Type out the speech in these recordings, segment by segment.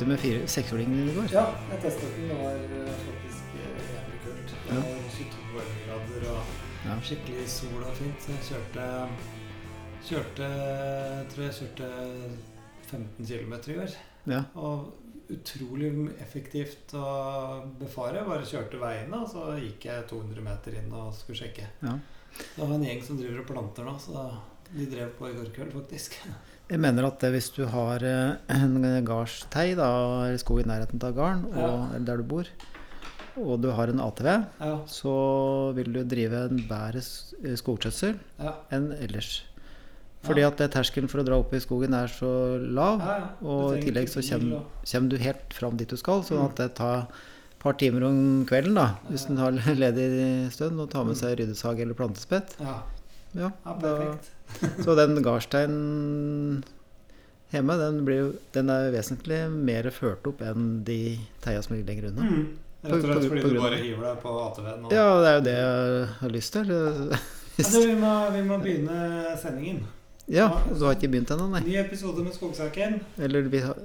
ute med seksåringen din i går? Ja, jeg testet den. Det var eh, faktisk eh, jævlig kult. Det var skikkelig varmegrader og Ja. skikkelig sol og fint. Så jeg kjørte Kjørte Tror jeg kjørte 15 km i går. Ja. Og utrolig effektivt å befare. Bare kjørte veiene, og så gikk jeg 200 meter inn og skulle sjekke. Ja. Det var en gjeng som driver og planter nå, så de drev på i går kveld, faktisk. Jeg mener at det, hvis du har eh, en gardstei, eller skog i nærheten av gården, Ja. der du bor, og du har en ATV, Ja, så vil du drive en bedre s- skogskjøtsel ja, enn ellers. Fordi at terskelen for å dra opp i skogen er så lav. Og i tillegg så kommer, kommer du helt fram dit du skal, sånn Mm. at det tar et par timer om kvelden, da, hvis en har ledig stund, og tar med seg ryddesag eller plantespett. Ja, Ja, ja da, perfekt. så den gardsteinen hjemme, den, blir, den er vesentlig mer ført opp enn de teia som ligger lenger unna. Mm. Rett og slett på- fordi på du bare hiver deg på ATV-en. og- Ja, det er jo det jeg har lyst til. Du, vi, må, vi må begynne sendingen. Ja, du har ikke begynt ennå, nei? Ny episode med Skogsaken. Eller vi har,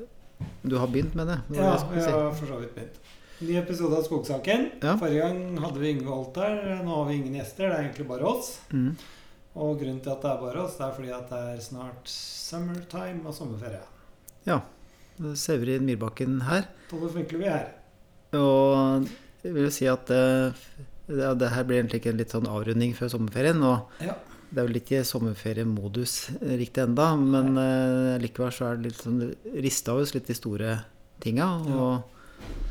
du har begynt med det? det Ja, jeg si. har for så vidt begynt. Ny episode av Skogsaken. Ja. Forrige gang hadde vi Yngve Holt der. Nå har vi ingen gjester. Det er egentlig bare oss. Mm. Og grunnen til at det er bare oss, det er fordi at det er snart summertime og sommerferie. Ja. Severin Myrbakken her. Tollef Mykle vi her. Og jeg vil jo si at eh, det, det her blir egentlig ikke en litt sånn avrunding før sommerferien. Og Ja. det er vel ikke sommerferiemodus riktig enda, men eh, likevel så er det litt sånn rista oss litt de store tinga. Og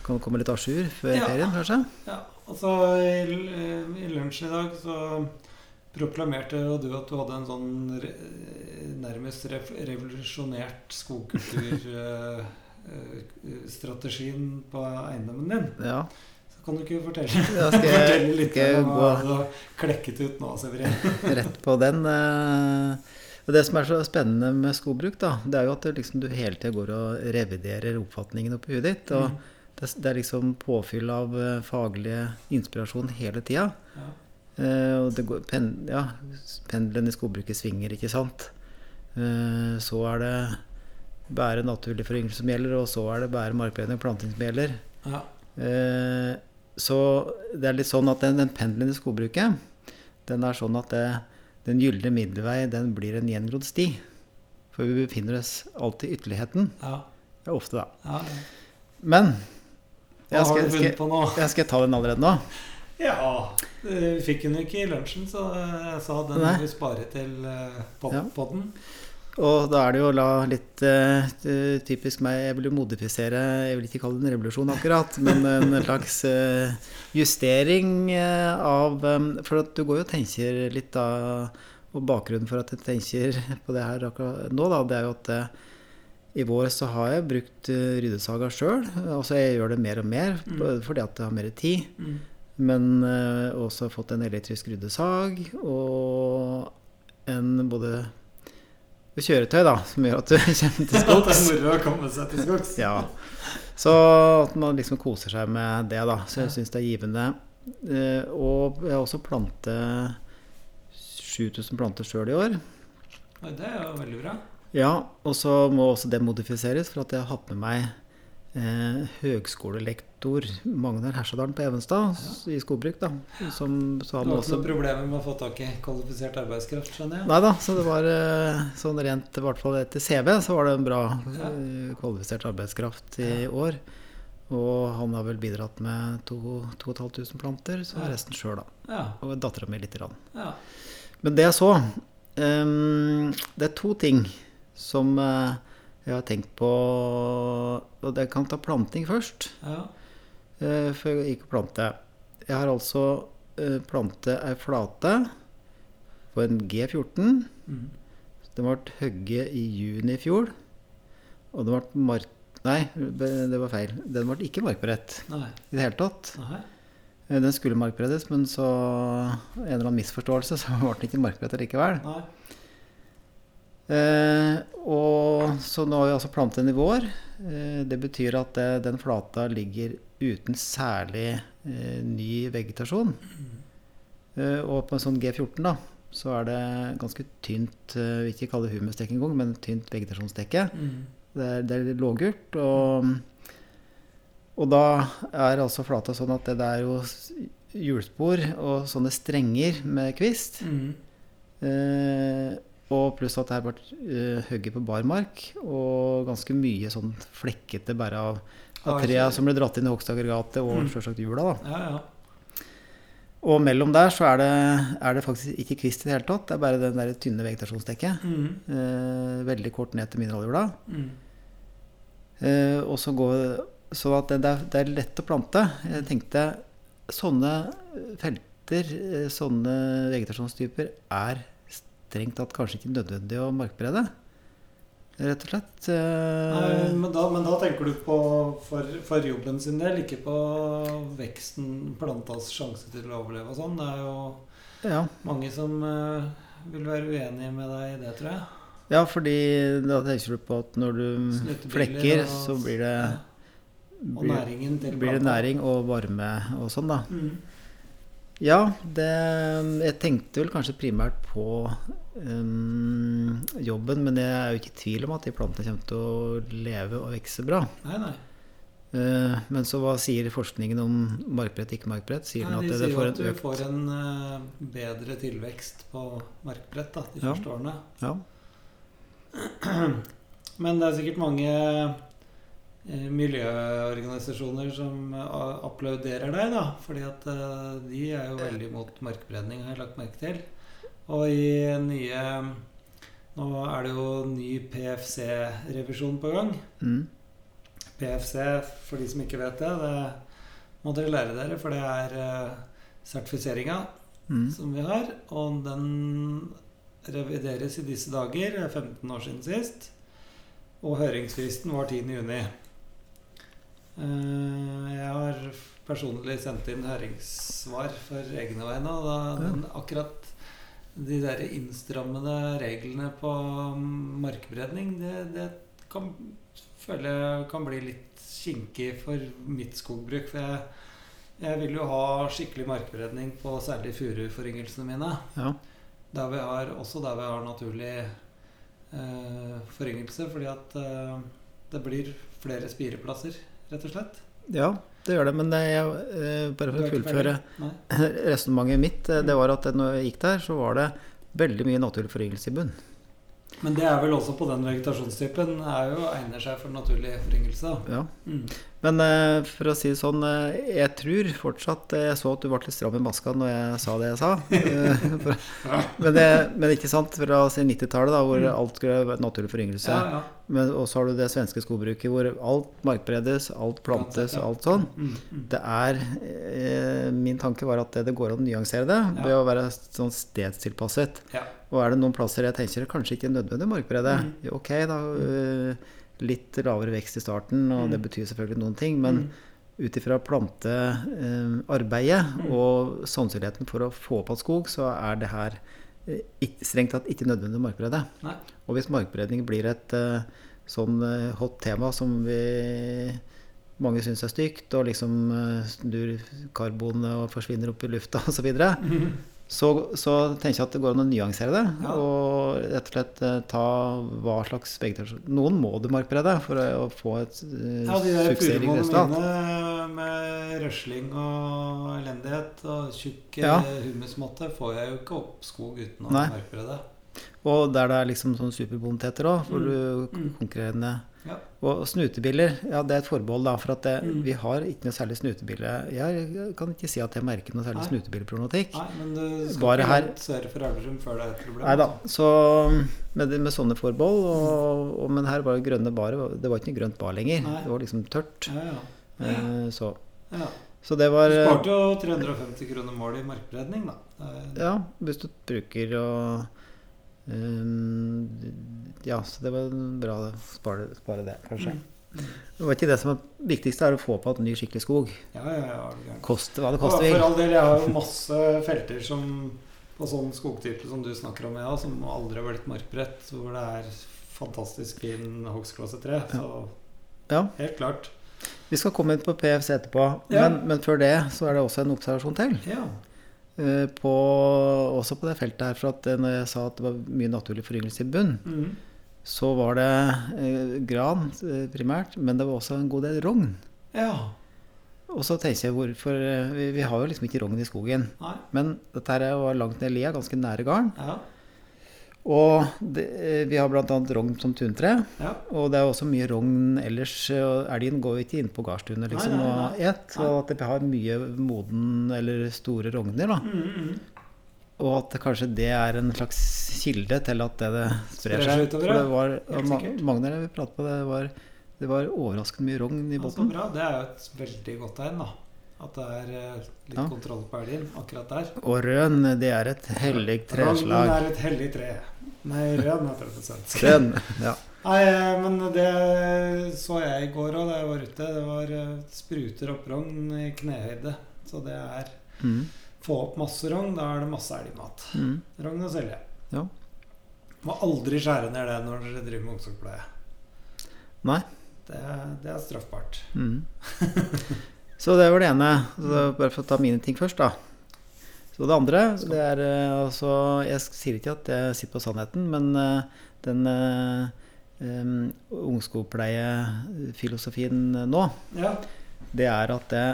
kan komme litt à jour før Ja. ferien, kanskje. Ja, og så i, i lunsj i dag så proklamerte jo du at du hadde en sånn re, nærmest rev, revolusjonert skogkulturstrategien på eiendommen din. Ja. Så kan du ikke fortelle, ja, skal jeg- fortelle litt skal jeg om hva du har klekket ut nå, Severin? rett på den. eh, Og det som er så spennende med skogbruk, da, det er jo at liksom, du hele tida går og reviderer oppfatningen oppi huet ditt. Og Mm. det, det er liksom påfyll av eh, faglig inspirasjon hele tida. Ja. Eh, og det går, pen, ja, pendelen i skogbruket svinger, ikke sant. Eh, så er det bære naturlig foryngelse som gjelder, og så er det bære markberedning og planting som gjelder. Ja. Eh, så det er litt sånn at den, den pendelen i skogbruket, den er sånn at det, den gylne middelvei, den blir en gjengrodd sti. For vi befinner oss alltid i ytterligheten. Ja. er ofte, da. ja. Men jeg skal, skal, jeg skal ta den allerede nå. Ja, eh, vi fikk den jo ikke i lunsjen, så jeg sa den må vi spare til eh, pod Ja. Og da er det jo la litt eh, eh, typisk meg Jeg vil jo modifisere Jeg vil ikke kalle det en revolusjon akkurat, men en slags uh, justering uh, av um, For at du går jo og tenker litt da Og bakgrunnen for at jeg tenker på det her akkurat nå, da, det er jo at eh, i vår så har jeg brukt uh, ryddesaga sjøl. Altså jeg gjør det mer og mer Mm. fordi at jeg har mer tid. Mm. Men eh, også fått en elektrisk ryddesag og en både kjøretøy da, som gjør at du kommer til Det er skogs. moro å komme seg til skogs. Ja. Så at man liksom koser seg med det, da. Så jeg syns det er givende. Eh, Og jeg har også plantet 7000 planter sjøl i år. Oi, Det er jo veldig bra. Ja, og så må også det modifiseres, for at jeg har hatt med meg eh, høgskolelektor Magnar Hersadalen på Evenstad ja. i skogbruk. da, som, så han har også ikke noe problemer med å få tak i kvalifisert arbeidskraft, skjønner jeg? Nei da, så det var eh, sånn rent, i hvert fall etter CV, så var det en bra Ja. eh, kvalifisert arbeidskraft i Ja. år. Og han har vel bidratt med 2500 planter, så Ja. resten sjøl, da. Ja. Og dattera mi lite grann. ja. Men det jeg så um, Det er to ting som eh, jeg har tenkt på Og jeg kan ta planting først. ja. eh, før jeg gikk og plante. Jeg har altså uh, plantet ei flate på en G14. Mm. Den ble hogget i juni i fjor. Og den ble mark... Nei, det var feil. Den ble ikke markberedt i det hele tatt. Nei. Eh, Den skulle markberedes, men så en eller annen misforståelse, så ble den ikke markberedt likevel. Nei. Eh, så nå har vi altså plantet den i vår. Eh, det betyr at eh, den flata ligger uten særlig eh, ny vegetasjon. Og på en sånn G14 da, så er det ganske tynt, vi ikke kalle det humusdekke engang, men tynt vegetasjonsdekke. Mm. Det er, det er lågult. Og, og da er altså flata sånn at det, det er jo hjulspor og sånne strenger med kvist. Mm. Eh, og pluss at det er vært hugget på barmark, og ganske mye sånn flekkete bare av, av trea som ble dratt inn i hogstaggregatet og Mm. selvsagt hjula. da. Ja, ja. Og mellom der så er det, er det faktisk ikke kvist i det hele tatt. Det er bare den der tynne vegetasjonsdekket. Mm. Uh, veldig kort ned til mineraljorda. Mm. Uh, og så går Så at det, det, er, det er lett å plante. Jeg tenkte sånne felter, sånne vegetasjonstyper, er strengt tatt kanskje ikke nødvendig å markberede. Rett og slett. Nei, Eh, men, da, men da tenker du på for, for jobben sin del, ikke på veksten, plantas sjanse til å overleve og sånn. Det er jo ja. mange som eh, vil være uenige med deg i det, tror jeg. ja, fordi da tenker du på at når du flekker, så blir det, blir, blir det næring og varme og sånn, da. Mm. Ja, det Jeg tenkte vel kanskje primært på um, jobben, men jeg er jo ikke i tvil om at de plantene kommer til å leve og vokse bra. Nei, nei. Uh, men så hva sier forskningen om markbrett, ikke markbrett? Sier den nei at de sier det jo får at du økt får en uh, bedre tilvekst på markbrett da, de Ja. første årene. Ja. Men det er sikkert mange miljøorganisasjoner som eh, applauderer deg, da. Fordi at eh, de er jo veldig mot markbredning, har jeg lagt merke til. Og i nye Nå er det jo ny PFC-revisjon på gang. Mm. PFC, for de som ikke vet det, det må dere lære dere, for det er sertifiseringa Mm. som vi har. Og den revideres i disse dager. Er 15 år siden sist. Og høringsfristen var 10. Eh, Jeg har personlig sendt inn høringssvar for egne vegne. Og da, den, akkurat de der innstrammede reglene på markbredning, det, det kan føle kan bli litt kinkig for mitt skogbruk. For jeg, jeg vil jo ha skikkelig markberedning på særlig furuforyngelsene mine. Ja. Der vi har, også der vi har naturlig eh, foryngelse, fordi at eh, det blir flere spireplasser, rett og slett. ja, det gjør det. Men det, jeg, eh, bare for å fullføre? Resonnementet mitt, eh, det var at når jeg gikk der, så var det veldig mye naturlig foryngelse i bunn. Men det er vel også på den vegetasjonstypen er jo egner seg for naturlig foryngelse. Ja. Mm. Men eh, for å si det sånn, eh, jeg tror fortsatt eh, Jeg så at du ble litt stram i maska når jeg sa det jeg sa. Men, det, men ikke sant, fra si 90-tallet, da, hvor Mm. alt skulle være naturlig foryngelse. Ja, ja. Men og så har du det svenske skogbruket hvor alt markberedes, alt plantes, alt sånn. Mm, mm. Det er Min tanke var at det, det går an å nyansere det ved å være sånn stedstilpasset. Og er det noen plasser jeg tenker kanskje ikke nødvendig markberede, jo, ok, da. Litt lavere vekst i starten, og Mm. det betyr selvfølgelig noen ting. Men Mm. ut ifra plantearbeidet Mm. og sannsynligheten for å få opp igjen skog, så er det her eh, strengt tatt ikke nødvendig å markberede. Nei. Og hvis markberedning blir et eh, sånn eh, hot tema som vi mange syns er stygt, og liksom eh, snur karbonet og forsvinner opp i lufta osv., Mm. Så så tenker jeg at det går an å nyansere det. Ja. Og rett og slett eh, ta hva slags vegetasjon Noen må du markberede for å få et uh, Ja, de der suksessrikt resultat. mine med røsling og elendighet og tjukk Ja. ja. humusmåte får jeg jo ikke opp skog uten å markberede. Og der det er liksom sånn superbondeteter òg, for Mm. du Mm. konkurrerende Ja. Og snutebiller, ja det er et forbehold, da. For at det, Mm. vi har ikke noe særlig snutebille Jeg kan ikke si at jeg merker noe særlig snutebilleproblematikk. Nei, men du skal Bare ikke her- for Elverum før det er et problem. Nei da. Så med, med sånne forbehold og, og, Men her var det grønne baret. Det var ikke noe grønt bar lenger. Nei. Det var liksom tørt. Ja, ja. Eh, Så, ja. så det var Du eh, sparte jo 350 kroner mål i markbredning, da. Ja, hvis du bruker og Ja, så det var bra å spare, spare det, kanskje. Mm. Det var ikke det som er viktigst, er å få på en ny skikkelig skog. Ja, ja, ja. ja. Koste hva det koster for all del, jeg har jo masse felter som, på sånn skogtype som du snakker om, ja, som aldri har blitt markbredt, hvor det er fantastisk fin hogstklossetre. Så Ja. helt klart. Vi skal komme inn på PFC etterpå, Ja. men, men før det så er det også en observasjon til. Ja. Eh, På, også på det feltet her, for at når jeg sa at det var mye naturlig foryngelse i bunn, Mm. så var det eh, gran eh, primært, men det var også en god del rogn. Ja. Og så tenkte jeg hvorfor eh, Vi, vi har jo liksom ikke rogn i skogen. Nei. Men dette her var langt ned i lia, ganske nære garden. Ja. Og det, eh, vi har bl.a. rogn som tuntre. Ja. Og det er også mye rogn ellers. Og elgen går jo ikke inn på gardstunet liksom, Nei, nei, og et. Så at vi har mye moden eller store rogner. da. Mm, mm. Og at kanskje det er en slags kilde til at det, det sprer seg utover, For ja. det var, ma vi pratet på, det var, det var overraskende mye rogn i Ja, så båten. bra. Det er jo et veldig godt tegn, da. At det er eh, litt Ja. kontroll på elgen akkurat der. Og røn, det er et hellig treslag. Røn er et hellig tre. Nei, røn på svensk. Røn, ja. Nei, eh, men det så jeg i går òg da jeg var ute. Det var eh, spruter opp rogn i knehøyde. Så det er Mm, få opp masse rogn, da er det masse elgmat. mm. Rogn og selje. Ja. Må aldri skjære ned det når dere driver med ungsoppleie. Nei. Det, er- det er straffbart. Mm. Så det var det ene. Så bare for å ta mine ting først, da. Så det andre, det er eh, altså Jeg sier ikke at jeg sitter på sannheten, men eh, den uh, ungskogpleiefilosofien nå, Ja. det er at det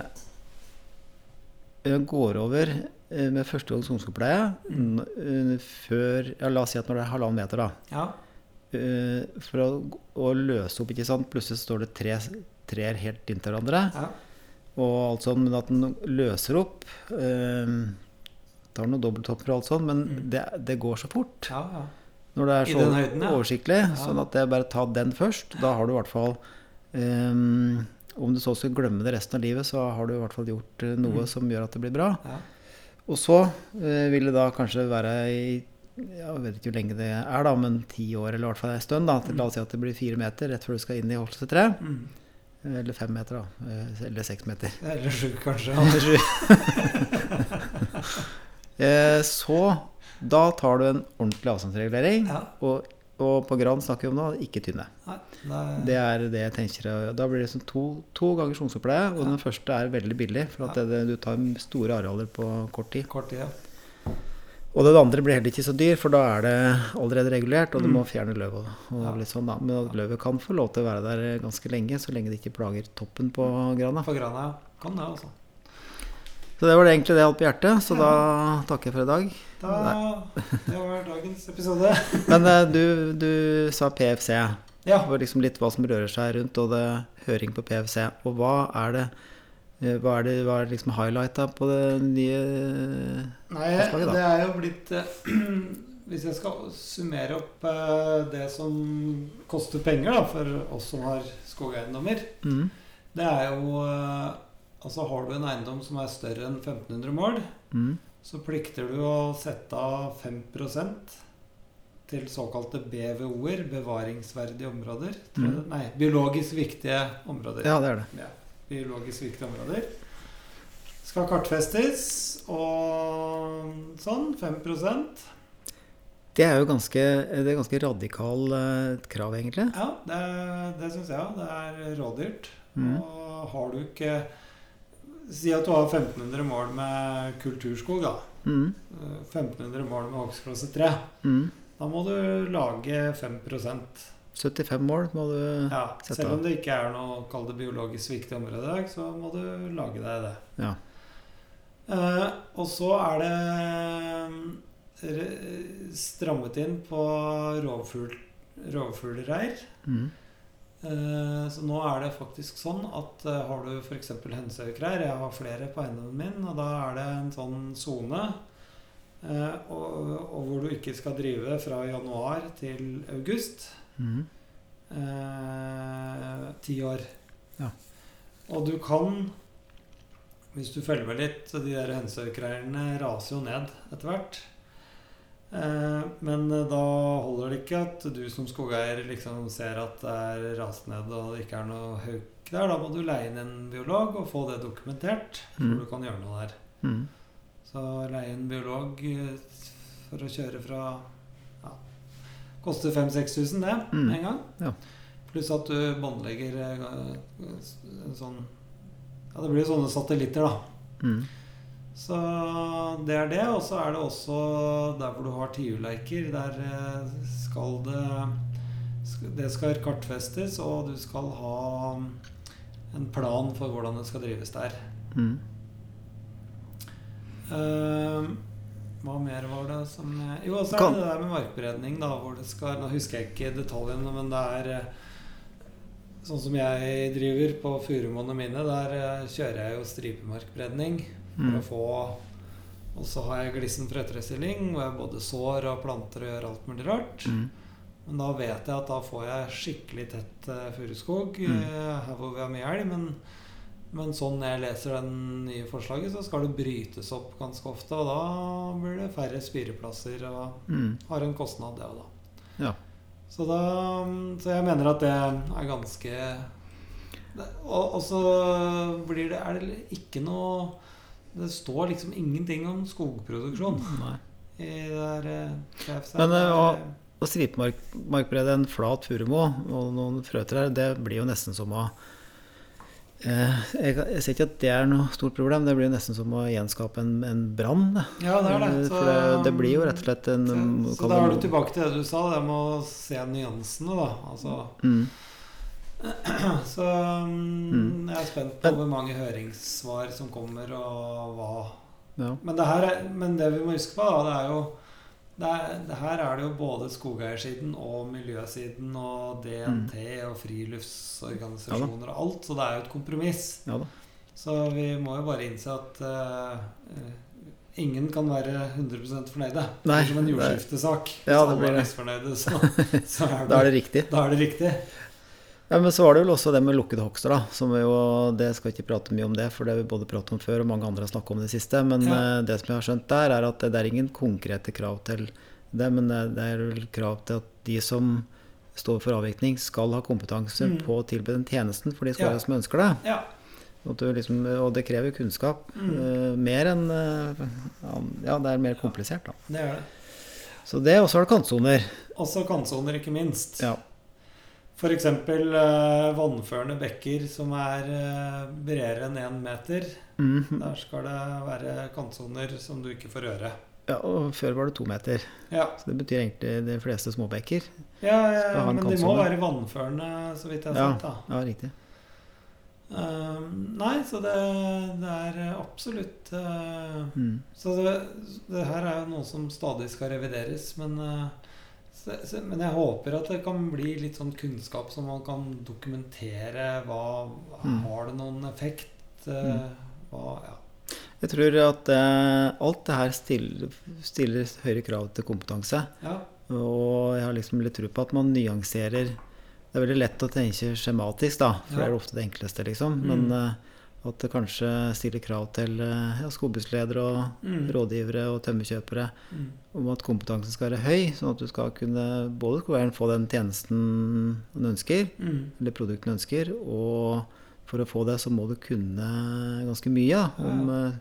eh, går over eh, med første gangs ungskogpleie eh, før ja, La oss si at når det er halvannen meter, da. ja. Uh, For å, å løse opp, ikke sant. Plutselig står det tre trær helt inntil hverandre. ja. Og alt sånn, men at den løser opp eh, Tar noe dobbelttopper og alt sånn, men Mm. det, det går så fort. ja, ja. Når det er så høyden, ja. oversiktlig. Sånn at det er bare ta den først. Da har du i hvert fall eh, Om du så skal glemme det resten av livet, så har du i hvert fall gjort eh, noe Mm. som gjør at det blir bra. ja. Og så eh, vil det da kanskje være i jeg vet ikke hvor lenge det er, da, men ti år eller i hvert fall en stund. da, La oss si at det blir fire meter rett før du skal inn i Holstetreet. Mm. Eller fem meter, da. eh, Eller seks meter. Eller sju, kanskje. Eh, Så da tar du en ordentlig avstandsregulering. Ja. Og, og på gran snakker vi om nå, ikke tynne. Nei, det, Det er det jeg tenker. Da blir det liksom to, to ganger sjongsopleie, og Ja. den første er veldig billig. For at det, du tar store arealer på kort tid. kort tid, ja. Og den andre blir heller ikke så dyr, for da er det allerede regulert, og du Mm. må fjerne løv og, og Ja. litt sånn. Men løvet kan få lov til å være der ganske lenge, så lenge det ikke plager toppen på grana. På grana. Kan det, altså. Så det var det egentlig det jeg holdt på hjertet, så da takker jeg for i dag. Da, det var dagens episode. Men eh, du, du sa PFC. Ja. Det var liksom litt hva som rører seg rundt, og det høring på PFC. Og hva er det hva er det, hva er liksom highlighta på det nye Nei, Forslaget, da. det er jo blitt eh, Hvis jeg skal summere opp eh, det som koster penger da, for oss som har skogeiendommer, mm, det er jo eh, Altså har du en eiendom som er større enn 1500 mål, mm, så plikter du å sette av 5 til såkalte BVO-er, bevaringsverdige områder. Mm. Nei, biologisk viktige områder. Ja, det er det. Ja, biologisk viktige områder. Skal kartfestes og sånn. 5% Det er jo ganske, det er ganske radikal eh, krav, egentlig. Ja, det, det syns jeg. Det er rådyrt. Mm. Og har du ikke Si at du har 1500 mål med kulturskog, da. Mm, Eh, 1500 mål med hogstklasse 3. mm. Da må du lage 5 75 mål må du ja, Sett Selv om det ikke er noe kall det biologisk viktig område i dag, så må du lage deg det. Ja. Eh, og så er det mm, strammet inn på rovfugl, rovfuglreir. mm, Eh, så nå er det faktisk sånn at eh, har du f.eks. hønsehaukreir Jeg har flere på eiendommen min, og da er det en sånn sone. Eh, og, og hvor du ikke skal drive fra januar til august. Mm, Eh, Ti år. Ja. Og du kan, hvis du følger med litt, de der hønsehaukreirene raser jo ned etter hvert. Eh, men da holder det ikke at du som skogeier liksom ser at det er rast ned og det ikke er noe hauk der. Da må du leie inn en biolog og få det dokumentert Så Mm. du kan gjøre noe der. mm. Så leie en biolog eh, for å kjøre fra Koster 5000-6000 det Mm. en gang. Ja. Pluss at du båndlegger eh, en sånn Ja, det blir sånne satellitter, da. Mm. Så det er det. Og så er det også der hvor du har tiurleiker. Der eh, skal det det skal kartfestes, og du skal ha en plan for hvordan det skal drives der. Mm. Eh, hva mer var det som jeg Jo, så er det det der med markberedning, da, hvor det skal Nå husker jeg ikke detaljene, men det er eh, Sånn som jeg driver på furumånene mine, der eh, kjører jeg jo stripemarkberedning for Mm. å få Og så har jeg glissen frøtrestilling, hvor jeg både sår og planter og gjør alt mulig rart. Mm. Men da vet jeg at da får jeg skikkelig tett furuskog Mm. eh, her hvor vi har mye elg. Men, men sånn jeg leser den nye forslaget, så skal det brytes opp ganske ofte. Og da blir det færre spireplasser og Mm. har en kostnad, det òg, da. Ja. Så, da, så jeg mener at det er ganske det, og, og så blir det, er det ikke noe Det står liksom ingenting om skogproduksjon Nei. i det der eh, KFC. Men, eh, er- og- Å en flat furumo og noen frøtrær, det blir jo nesten som å eh, jeg, jeg ser ikke at det er noe stort problem. Det blir nesten som å gjenskape en, en brann. Ja, det er det. Eh, Så, For det, det blir jo rett og slett en så, så da er du tilbake til det du sa, det med å se nyansene, da. Altså, Mm. så mm, Mm. jeg er spent på hvor mange høringssvar som kommer, og hva Ja. Men det, her er, men det vi må huske på, da, det er jo er, det her er det jo både skogeiersiden og miljøsiden og DNT Mm. og friluftsorganisasjoner og alt, så det er jo et kompromiss. ja. Så vi må jo bare innse at eh, ingen kan være 100 fornøyde. Nei, det er som en jordskiftesak. Ja, Hvis alle blir er det. misfornøyde, så, så er, Da er det, det riktig. da er det riktig. Ja, Men så var det vel også det med lukkede hogster, da. Som jo, det skal ikke prate mye om det, for det har vi både pratet om før, og mange andre har snakket om det siste. Men Ja. eh, det som jeg har skjønt der, er at det er ingen konkrete krav til det. Men det det er vel krav til at de som står for avvirkning, skal ha kompetanse Mm. på å tilby den tjenesten for de Ja. skogeiere som ønsker det. Ja. Liksom, og det krever kunnskap. Mm. Uh, mer enn uh, Ja, det er mer komplisert, da. Det er det. Så det, og så er det kantsoner. Også kantsoner, ikke minst. Ja. F.eks. Eh, vannførende bekker som er eh, bredere enn én meter. Mhm. Der skal det være kantsoner som du ikke får røre. ja. Og før var det to meter. Ja, Så det betyr egentlig de fleste småbekker. ja, ja men de må være vannførende, så vidt jeg har Ja. sett. da. Ja, riktig. Um, nei, så det, det er absolutt uh, Mm. Så det, det her er jo noe som stadig skal revideres, men uh, så, så, Men jeg håper at det kan bli litt sånn kunnskap som man kan dokumentere. Hva Mm. Har det noen effekt? Uh, Mm. hva, ja. Jeg tror at eh, alt det her stiller, stiller høyere krav til kompetanse. ja. Og jeg har liksom litt tro på at man nyanserer Det er veldig lett å tenke skjematisk, da, for det er ofte det enkleste, liksom. Mm. Men eh, at det kanskje stiller krav til eh, ja, skogbruksledere og Mm. rådgivere og tømmerkjøpere Mm. om at kompetansen skal være høy, sånn at du skal kunne både skogeieren få den tjenesten du ønsker, Mm. eller produktene ønsker, og for å få det så må du kunne ganske mye ja, om ja.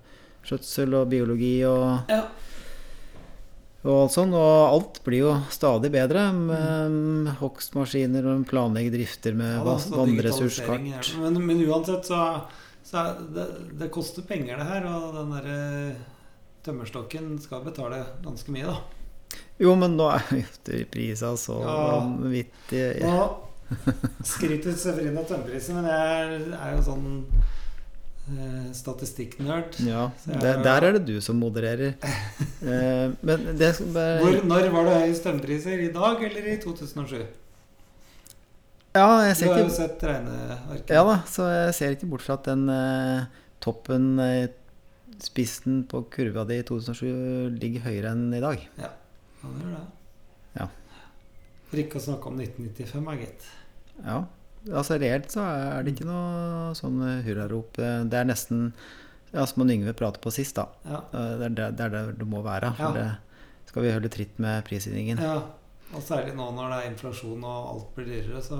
skjøtsel og biologi og, Ja. og alt sånn. Og alt blir jo stadig bedre med hogstmaskiner og planlegge drifter med Ja, da, vannressurskart. Men, men uansett så, så det, det koster penger, det her. Og den derre tømmerstokken skal betale ganske mye, da. Jo, men nå er jo prisa så Ja. vanvittig Nå skryter Severin av tømmerprisen, men jeg er, jo sånn eh, statistikknerd. Ja, jeg- der er det du som modererer. Eh, men det Hvor, når var det høyest tømmerpriser? I dag eller i 2007? Ja, jeg Du ser har jo ikke sett regnearket. Ja da, så jeg ser ikke bort fra at den eh, toppen, eh, spissen på kurva di i 2007 ligger høyere enn i dag. Ja, han gjør det. Ja. For ikke å snakke om 1995, er gitt. Ja. Altså reelt så er det ikke noe sånn eh, hurrarop. Eh, Det er nesten ja, som Yngve pratet på sist, da. Ja. Eh, Det er der, det det må være. For Ja. skal vi holde tritt med prisstigningen. ja. Og særlig nå når det er inflasjon og alt blir dyrere, så,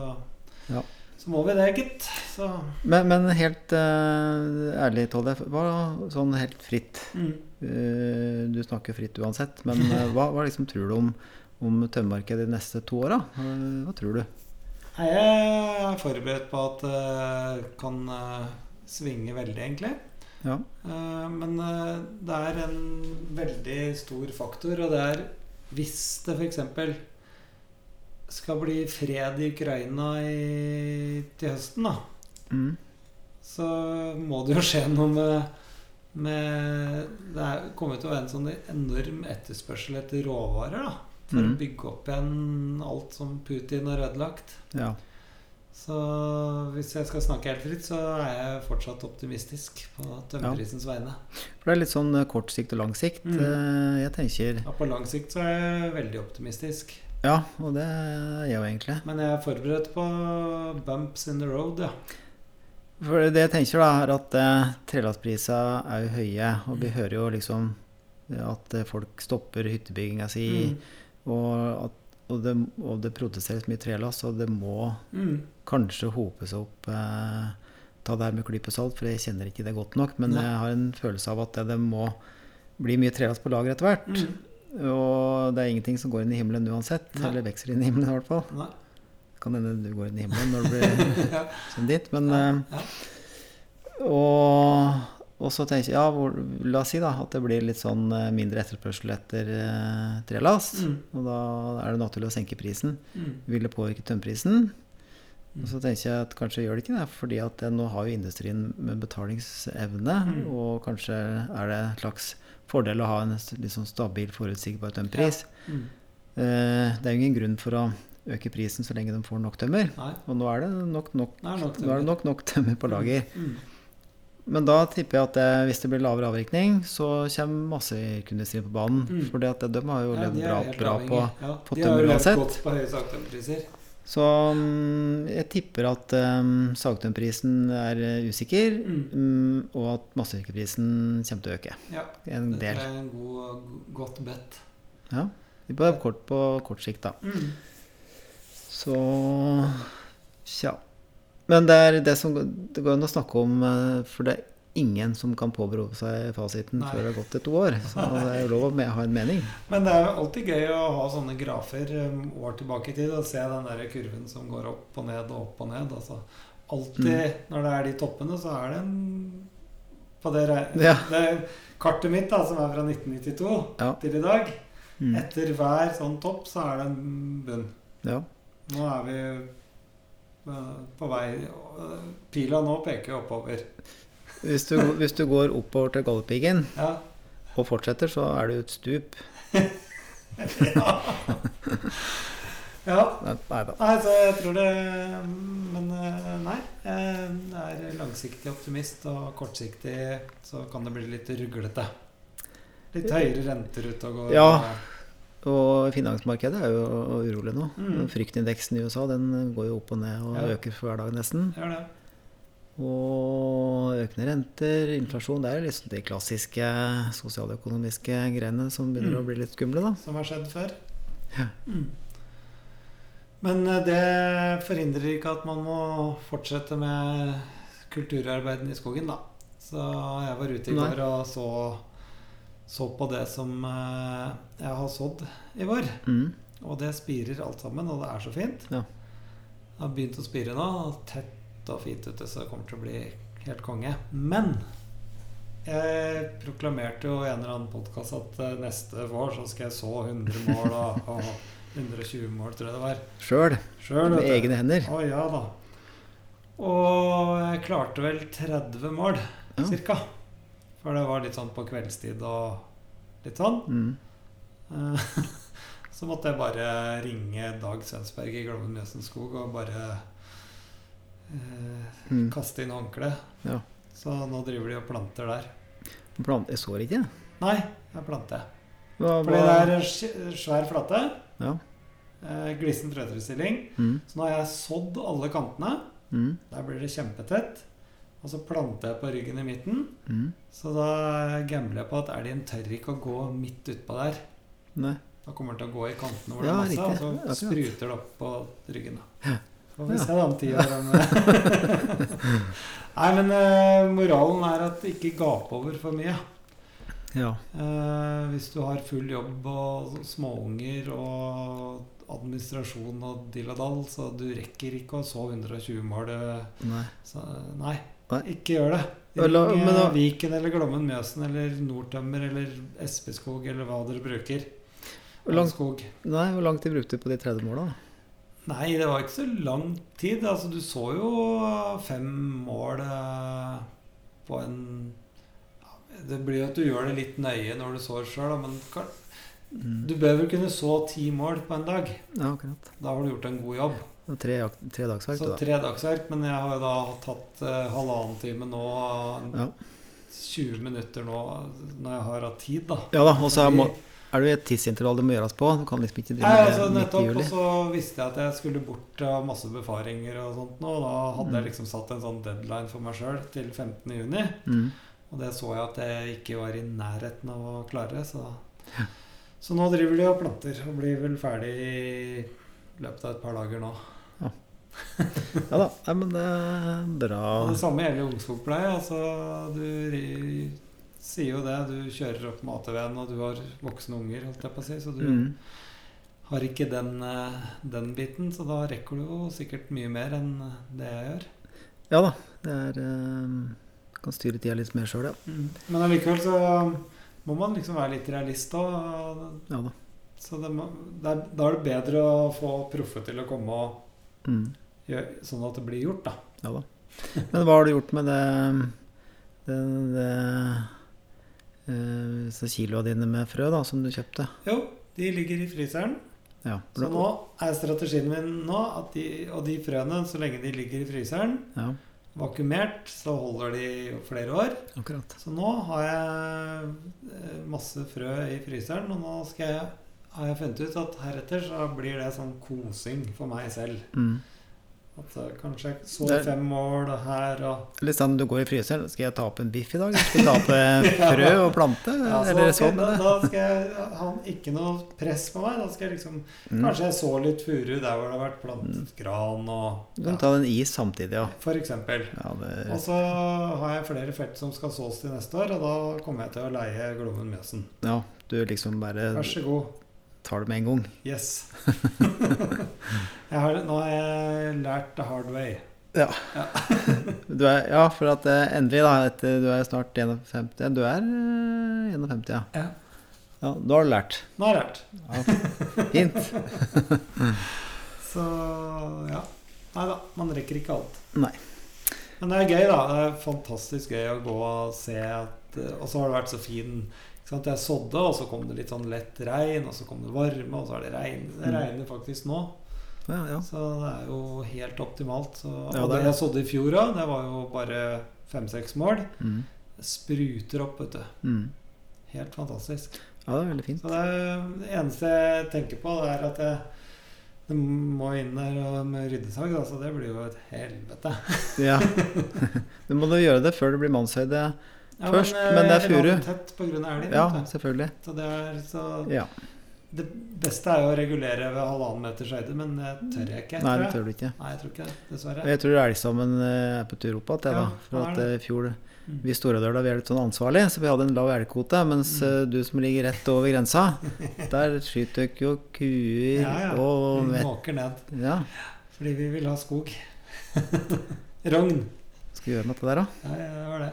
Ja. så må vi det, gitt. Så Men, men helt uh, ærlig, Tolle, hva sånn helt fritt mm. uh, Du snakker fritt uansett, men uh, hva, hva liksom tror du om, om tømmermarkedet de neste to åra? Hva, tror du? Jeg er forberedt på at det kan svinge veldig, egentlig. Ja. Men det er en veldig stor faktor, og det er hvis det f.eks. skal bli fred i Ukraina i, til høsten, da, Mm. så må det jo skje noe med, med Det er, kommer til å være en sånn enorm etterspørsel etter råvarer da, for Mm. å bygge opp igjen alt som Putin har ødelagt. Ja. Så hvis jeg skal snakke helt fritt, så er jeg fortsatt optimistisk på tømmerprisens vegne. For det er litt sånn eh, kort sikt og lang sikt. Mm. Eh, Jeg tenker Ja, på lang sikt så er jeg veldig optimistisk. Ja, og det er jeg jo egentlig. Men jeg er forberedt på bumps in the road, ja. For det jeg tenker da, er at eh, trelastprisene er jo høye, og vi Mm. hører jo liksom at eh, folk stopper hyttebygginga si, Mm. og, at, og, det, og det produseres mye trelast, og det må Mm. kanskje hope seg opp eh, Ta det her med klype salt, for jeg kjenner ikke det godt nok, men Nei. jeg har en følelse av at det, det må bli mye trelast på lager etter hvert. Mm. Og det er ingenting som går inn i himmelen uansett, Nei. eller vokser inn i himmelen i hvert fall. Nei. Kan hende du går inn i himmelen når du blir ja. som dit, men Ja, eh, ja. Og, og så tenker jeg ja, hvor, la oss si da at det blir litt sånn eh, mindre etterspørsel etter uh, trelast. Mm. Og da er det naturlig å senke prisen. Mm. Vil det påvirke tømmerprisen? Mm. Og så tenker jeg at kanskje gjør det ikke det, fordi at nå har jo industrien med betalingsevne, Mm. og kanskje er det en slags fordel å ha en liksom, stabil, forutsigbar tømmerpris. Mm. Eh, det er jo ingen grunn for å øke prisen så lenge de får nok tømmer. Nei, Og nå er det nok nok, nok nå er det nok, nok tømmer på lager. Mm. Men da tipper jeg at det, hvis det blir lavere avvirkning, så kommer massevirkeindustrien på banen. Mm. For de har jo Ja, levd er bra, bra på ja, på De har jo tømmer levd godt på høye sagtømmerpriser. Så mm, jeg tipper at um, sagtømmerprisen er eh, usikker, Mm. um, og at massevirkeprisen kommer til å øke Ja, en dette del. er en god, godt bet. Ja, på kort, på kort sikt, da. Mm. Så Tja. Men det er det som det går an å snakke om, eh, for det ingen som kan påberope seg fasiten Nei. før det har gått et år. Så det er jo lov å ha en mening. Men det er jo alltid gøy å ha sånne grafer um, år tilbake i tid og se den der kurven som går opp og ned og opp og ned. Altså, alltid Mm. når det er de toppene, så er det en På det, Ja. det kartet mitt, da, som er fra 1992 Ja. til i dag Mm. Etter hver sånn topp så er det en bunn. Ja. Nå er vi uh, på vei uh, Pila nå peker oppover. Hvis, du, hvis du går oppover til Galdhøpiggen Ja. og fortsetter, så er det jo et stup. ja. ja. Nei, nei da. Nei, så jeg tror det Men eh, nei. Jeg er langsiktig optimist, og kortsiktig så kan det bli litt ruglete. Litt høyere renter ute og går. Ja. Og finansmarkedet er jo urolig nå. Mm. Fryktindeksen i USA den går jo opp og ned og Ja. øker for hver dag nesten. Ja, det. Og økende renter, inflasjon Det er jo liksom de klassiske sosialøkonomiske greiene som begynner Mm. å bli litt skumle, da. Som har skjedd før. Ja. Mm. Men eh, det forhindrer ikke at man må fortsette med kulturarbeidene i skogen, da. Så jeg var ute i går og så, så på det som eh, jeg har sådd i vår. Mm. Og det spirer alt sammen, og det er så fint. Ja. Det har begynt å spire nå. Tett og fint ute, så det kommer til å bli helt konge. Men jeg proklamerte jo i en eller annen podkast at eh, neste vår så skal jeg så 100 mål og, og 120 mål, tror jeg det var. Sjøl. Sjøl, Med egne hender. Å ja da. Og jeg klarte vel 30 mål, Ja. cirka. For det var litt sånn på kveldstid og litt sånn. Mm. Eh, Så måtte jeg bare ringe Dag Svensberg i Glommen Mjøsen skog og bare eh, Mm. kaste inn håndkle. Ja. Så nå driver de og planter der. Plant, jeg så ikke. Nei, jeg planter. Hva, Fordi det er svær flate. Ja. Eh, glissen trøtterstilling. Mm. Så nå har jeg sådd alle kantene. Mm. Der blir det kjempetett. Og så planter jeg på ryggen i midten. Mm. Så da gambler jeg på at elgen tør ikke å gå midt utpå der. Nei. Da kommer den til å gå i kantene hvor det er masse, og så spruter det opp på ryggen. da. Får vi se da om tida Nei, men uh, moralen er at ikke gap over for mye. Ja. Uh, hvis du har full jobb og småunger og administrasjon og dill og dall, så du rekker ikke å så 120 mål. eh, Nei. Så, nei, Nei. ikke gjør det. Ring Viken eller Glommen Mjøsen eller Nordtømmer eller Espeskog eller hva dere bruker. Hvor langt, nei, hvor langt de brukte du på de 30 måla? Nei, det var ikke så lang tid. Altså, du så jo fem mål eh, på en Det blir jo at du gjør det litt nøye når du sår sjøl, men Mm. du bør vel kunne så ti mål på en dag. Ja, akkurat. Da har du gjort en god jobb. Tre, tre dagsverk, Så tre dagsverk, men jeg har jo da tatt eh, halvannen time nå. Ja. 20 minutter nå når jeg har hatt tid, da. Ja da, og så er, må- er det et tidsintervall det må gjøres på. Du kan liksom ikke drive Nei, altså midt i nettopp, juli. Og så visste jeg at jeg skulle bort av masse befaringer og sånt nå. Og da hadde jeg Mm. liksom satt en sånn deadline for meg sjøl til 15. juni. Mm. Og det så jeg at jeg ikke var i nærheten av å klare. Så, så nå driver de og planter og blir vel ferdig i løpet av et par dager nå. Ja da. Nei, men det er bra. Og det samme gjelder ungskogpleie. Altså, du sier jo det. Du kjører opp med ATV-en, og du har voksne unger, holdt jeg på å si. Så du Mm. har ikke den, eh, den biten, så da rekker du jo sikkert mye mer enn det jeg gjør. Ja da. Det er eh, Kan styre tida litt mer sjøl, ja. Men allikevel så må man liksom være litt realist òg. ja da. Så det må, det er, da er det bedre å få proffe til å komme og Mm. gjøre sånn at det blir gjort, da. Ja da. Men hva har du gjort med det, det, det eh, kiloene dine med frø da, som du kjøpte? Jo, de ligger i fryseren. Ja. Så nå er strategien min nå at de, og de frøene, så lenge de ligger i fryseren, Ja, vakuumert, så holder de flere år. akkurat. Så nå har jeg eh, masse frø i fryseren, og nå skal jeg, har jeg funnet ut at heretter så blir det sånn kosing for meg selv. Mm. At eh, kanskje jeg så er- fem mål her og Litt sånn du går i fryseren. Skal jeg ta opp en biff i dag? Skal jeg ta opp frø og plante? ja, så Eller sånn? Okay, da, da skal jeg ha ikke noe press på meg. Da skal jeg liksom Mm. Kanskje jeg så litt furu der hvor det har vært plantet gran og Du kan ta en is samtidig, ja. For eksempel. ja det, Og så har jeg flere felt som skal sås til neste år, og da kommer jeg til å leie Gloven Mjøsen. ja, du liksom bare Vær så god. Tar det med en gang. Yes. har, nå har jeg lært the hard way. Du er, ja, for at eh, endelig, da, etter du er snart 51 Du er eh, 51, ja. Ja. ja. Nå har du lært. Nå har jeg lært. Ja, fint. Så ja. Nei da, man rekker ikke alt. Nei. Men det er gøy, da. Det er fantastisk gøy å gå og se at eh, Og så har det vært så fin sant? Jeg sådde, og så kom det litt sånn lett regn, og så kom det varme, og så er det regn. Det Mm. regner faktisk nå. Ja, ja. Så det er jo helt optimalt. Så, Ja, det jeg sådde i fjor òg, det var jo bare fem-seks mål. Mm. Spruter opp, vet du. Mm. Helt fantastisk. ja, det er veldig fint. Så det, det eneste jeg tenker på, det er at jeg det må inn der med ryddesag, så det blir jo et helvete. Ja. Du må da gjøre det før det blir mannshøyde. Ja, Først, men, men det er furu. av elgen. Ja, selvfølgelig. Så det er så Ja. Det beste er jo å regulere ved halvannen meters høyde, men det tør jeg ikke. Nei, det tør du ikke. Nei, jeg tror ikke. Dessverre. Jeg tror elgstammen eh, er på tur opp igjen, Ja, da. For at eh, i fjor Mm. Vi Storadøla vi er litt sånn ansvarlig, så vi hadde en lav elgkvote. Mens Mm. eh, du som ligger rett over grensa, der skyter dere jo kuer Ja, ja. og Vi måker ned Ja, fordi vi vil ha skog. Rogn. skal vi gjøre noe der, da? Ja, ja, det var det.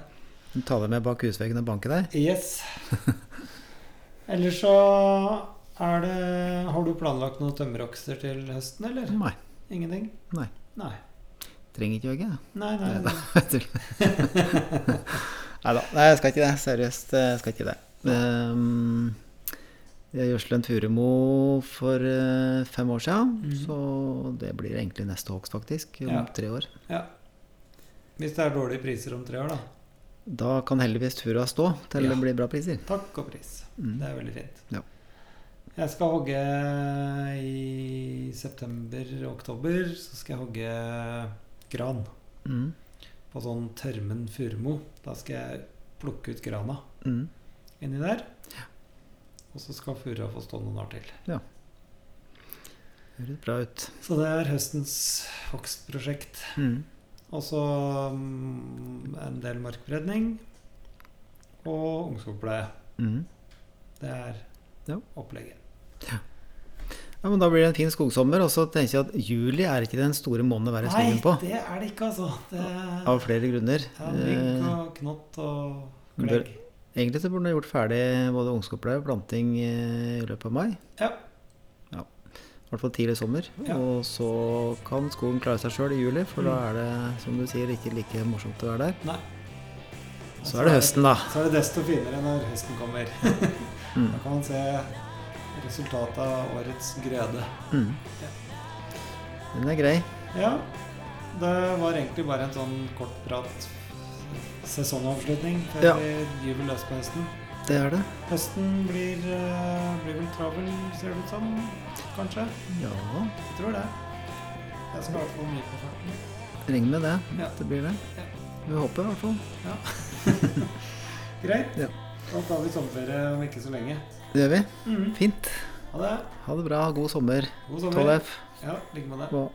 Ta deg med bak husveggen og banke der? Yes. Ellers så er det Har du planlagt noen tømmerokser til høsten, eller? Nei. Ingenting? Nei. Nei. Trenger ikke jogge. Nei, nei. Nei da. Nei da. Nei, jeg skal ikke det. Seriøst, jeg skal ikke det. Um, jeg gjødsla en Furumo for uh, fem år siden, mm. så det blir egentlig neste hogst, faktisk. Om Ja. tre år. Ja. Hvis det er dårlige priser om tre år, da. Da kan heldigvis furua stå til Ja. det blir bra priser. Takk og pris. Mm. Det er veldig fint. Ja. Jeg skal hogge i september-oktober. Så skal jeg hogge gran Mm. på sånn tørmen furumo. Da skal jeg plukke ut grana Mm. inni der. Og så skal furua få stå noen år til. Ja. Høres bra ut. Så det er høstens hogstprosjekt. Mm. Og så mm, en del markbredning og ungskogpleie. Mm. Det er Ja. opplegget. Ja, men Da blir det en fin skogsommer. Og så tenker jeg at juli er ikke den store måneden å være i skogen på. Nei, det er det ikke, altså. Det Av flere grunner. ja, Mygg Eh, og knott og klegg. Egentlig så burde du ha gjort ferdig både ungskogpleie og planting eh, i løpet av mai. Ja. Ja. I hvert fall tidlig sommer. Ja. Og så kan skogen klare seg sjøl i juli, for da Mm. er det, som du sier, ikke like morsomt å være der. Nei. Så er det høsten, da. Så er det desto finere når høsten kommer. Mm. Da kan man se resultatet av årets grøde. Mm. Den er grei. Ja, det var egentlig bare en sånn kort prat sesongavslutning før Ja. vi gyver løs på høsten. Det er det. Høsten blir, eh, blir vel travel, ser det ut som. Kanskje. Ja, Jeg tror det. Jeg skal i hvert fall mye på farten. regner med det. Ja. Det blir det. Ja. Vi håper i hvert fall. Greit. Ja. Da tar vi sommerferie om ikke så lenge. Det gjør vi. Mm. Fint. Ha det. Ha det bra. God sommer. God sommer. 12F. Ja, like med det. Og